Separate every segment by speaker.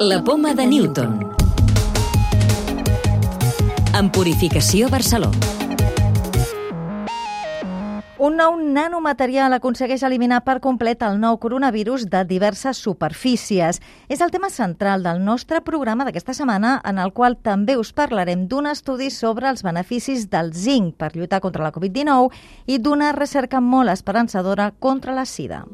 Speaker 1: La poma de Newton. En Purificació Barcelona.
Speaker 2: Un nou nanomaterial aconsegueix eliminar per complet el nou coronavirus de diverses superfícies. És el tema central del nostre programa d'aquesta setmana, en el qual també us parlarem d'un estudi sobre els beneficis del zinc per lluitar contra la Covid-19 i d'una recerca molt esperançadora contra la sida.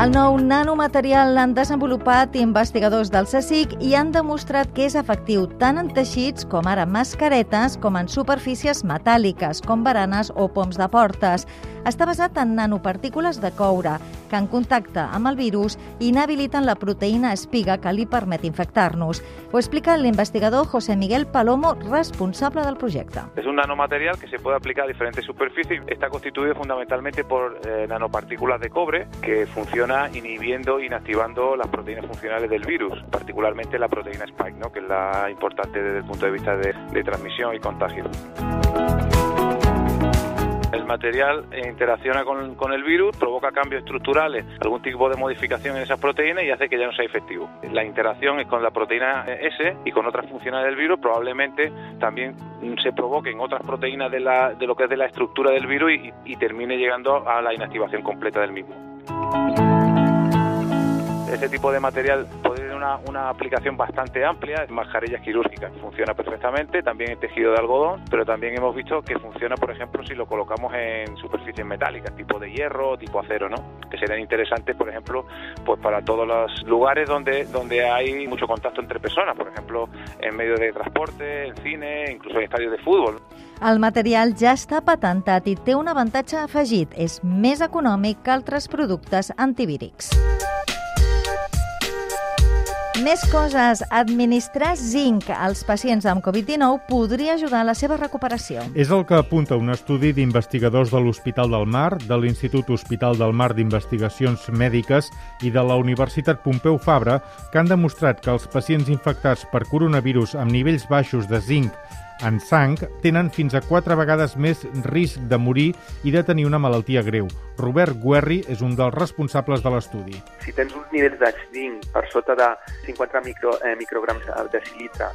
Speaker 2: El nou nanomaterial l'han desenvolupat investigadors del CSIC i han demostrat que és efectiu tant en teixits com ara mascaretes com en superfícies metàl·liques com baranes o poms de portes. Està basat en nanopartícules de coure que en contacte amb el virus inhabiliten la proteïna espiga que li permet infectar-nos. Ho explica l'investigador José Miguel Palomo, responsable del proyecto.
Speaker 3: Es un nanomaterial que se puede aplicar a diferentes superficies. Está constituido fundamentalmente por eh, nanopartículas de cobre que funciona inhibiendo inactivando las proteínas funcionales del virus, particularmente la proteína Spike, ¿no? que es la importante desde el punto de vista de, de transmisión y contagio. Material interacciona con, con, el virus, provoca cambios estructurales, algún tipo de modificación en esas proteínas y hace que ya no sea efectivo. La interacción es con la proteína S y con otras funciones del virus, probablemente también se provoquen otras proteínas de, la, de lo que es de la estructura del virus y, y termine llegando a la inactivación completa del mismo. Este tipo de material una, aplicación bastante amplia, mascarillas quirúrgicas funciona perfectamente, también en tejido de algodón, pero también hemos visto que funciona, por ejemplo, si lo colocamos en superficies metálicas, tipo de hierro, tipo acero, ¿no? Que serían interesantes, por ejemplo, pues para todos los lugares donde, donde hay mucho contacto entre personas, por ejemplo, en medio de transporte, en cine, incluso en estadios de fútbol.
Speaker 2: El material ja està patentat i té un avantatge afegit. És més econòmic que altres productes. Més coses. Administrar zinc als pacients amb Covid-19 podria ajudar a la seva recuperació.
Speaker 4: És el que apunta un estudi d'investigadors de l'Hospital del Mar, de l'Institut Hospital del Mar d'Investigacions Mèdiques i de la Universitat Pompeu Fabra, que han demostrat que els pacients infectats per coronavirus amb nivells baixos de zinc en sang tenen fins a quatre vegades més risc de morir i de tenir una malaltia greu. Robert Guerri és un dels responsables de l'estudi.
Speaker 5: Si tens uns nivells de zinc per sota de 50 micro, eh, micrograms de silitre,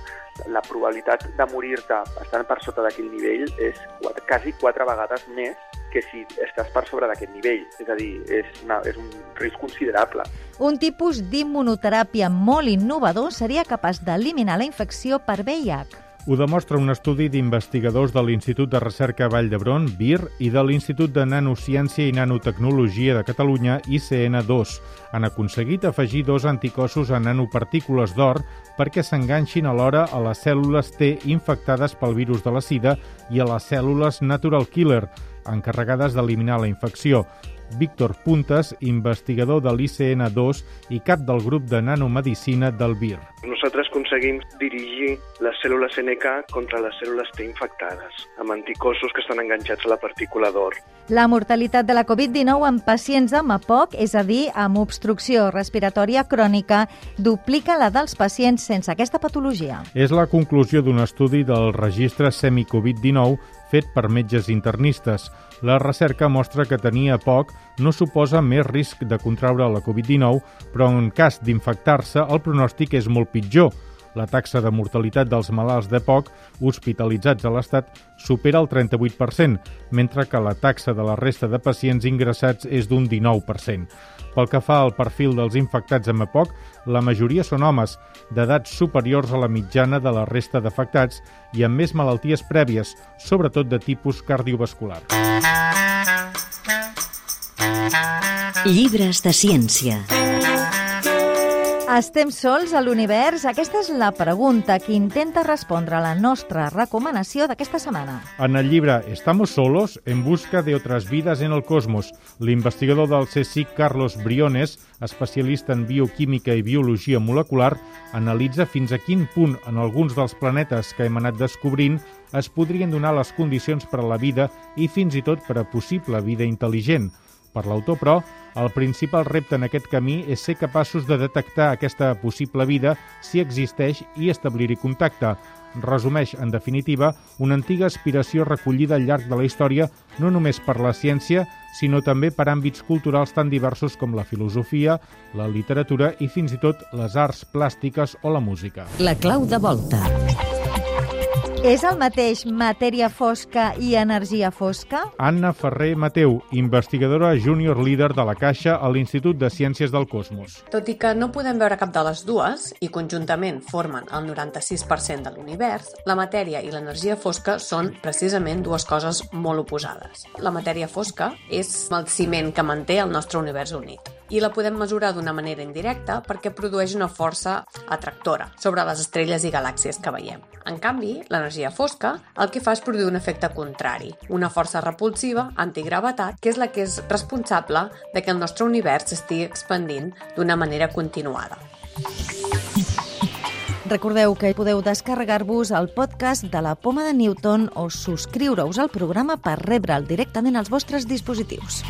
Speaker 5: la probabilitat de morir-te estant per sota d'aquell nivell és quatre, quasi quatre vegades més que si estàs per sobre d'aquest nivell. És a dir, és, una, és un risc considerable.
Speaker 2: Un tipus d'immunoteràpia molt innovador seria capaç d'eliminar la infecció per VIH.
Speaker 4: Ho demostra un estudi d'investigadors de l'Institut de Recerca Vall d'Hebron, VIR, i de l'Institut de Nanociència i Nanotecnologia de Catalunya, ICN2. Han aconseguit afegir dos anticossos a nanopartícules d'or perquè s'enganxin alhora a les cèl·lules T infectades pel virus de la sida i a les cèl·lules natural killer, encarregades d'eliminar la infecció. Víctor Puntes, investigador de l'ICN2 i cap del grup de nanomedicina del VIR.
Speaker 6: Nosaltres aconseguim dirigir les cèl·lules NK contra les cèl·lules T infectades, amb anticossos que estan enganxats a la partícula d'or.
Speaker 2: La mortalitat de la Covid-19 en pacients amb APOC, és a dir, amb obstrucció respiratòria crònica, duplica la dels pacients sense aquesta patologia.
Speaker 4: És la conclusió d'un estudi del registre Semi-Covid-19 fet per metges internistes. La recerca mostra que tenir APOC no suposa més risc de contraure la Covid-19, però en cas d'infectar-se el pronòstic és molt pitjor. La taxa de mortalitat dels malalts d'EPOC hospitalitzats a l'Estat supera el 38%, mentre que la taxa de la resta de pacients ingressats és d'un 19%. Pel que fa al perfil dels infectats amb EPOC, la majoria són homes, d'edats superiors a la mitjana de la resta d'afectats i amb més malalties prèvies, sobretot de tipus cardiovascular.
Speaker 1: Llibres de ciència.
Speaker 2: Estem sols a l'univers? Aquesta és la pregunta que intenta respondre la nostra recomanació d'aquesta setmana.
Speaker 4: En el llibre Estamos solos, en busca de otras vidas en el cosmos, l'investigador del CSIC Carlos Briones, especialista en bioquímica i biologia molecular, analitza fins a quin punt en alguns dels planetes que hem anat descobrint es podrien donar les condicions per a la vida i fins i tot per a possible vida intel·ligent. Per l'autor, però, el principal repte en aquest camí és ser capaços de detectar aquesta possible vida si existeix i establir-hi contacte. Resumeix, en definitiva, una antiga aspiració recollida al llarg de la història no només per la ciència, sinó també per àmbits culturals tan diversos com la filosofia, la literatura i fins i tot les arts plàstiques o la música.
Speaker 1: La clau de volta.
Speaker 2: És el mateix matèria fosca i energia fosca?
Speaker 4: Anna Ferrer Mateu, investigadora júnior líder de la Caixa a l'Institut de Ciències del Cosmos.
Speaker 7: Tot i que no podem veure cap de les dues, i conjuntament formen el 96% de l'univers, la matèria i l'energia fosca són precisament dues coses molt oposades. La matèria fosca és el ciment que manté el nostre univers unit i la podem mesurar d'una manera indirecta perquè produeix una força atractora sobre les estrelles i galàxies que veiem. En canvi, l'energia fosca el que fa és produir un efecte contrari, una força repulsiva, antigravetat, que és la que és responsable de que el nostre univers s'estigui expandint d'una manera continuada.
Speaker 2: Recordeu que podeu descarregar-vos el podcast de la Poma de Newton o subscriure-us al programa per rebre'l directament als vostres dispositius.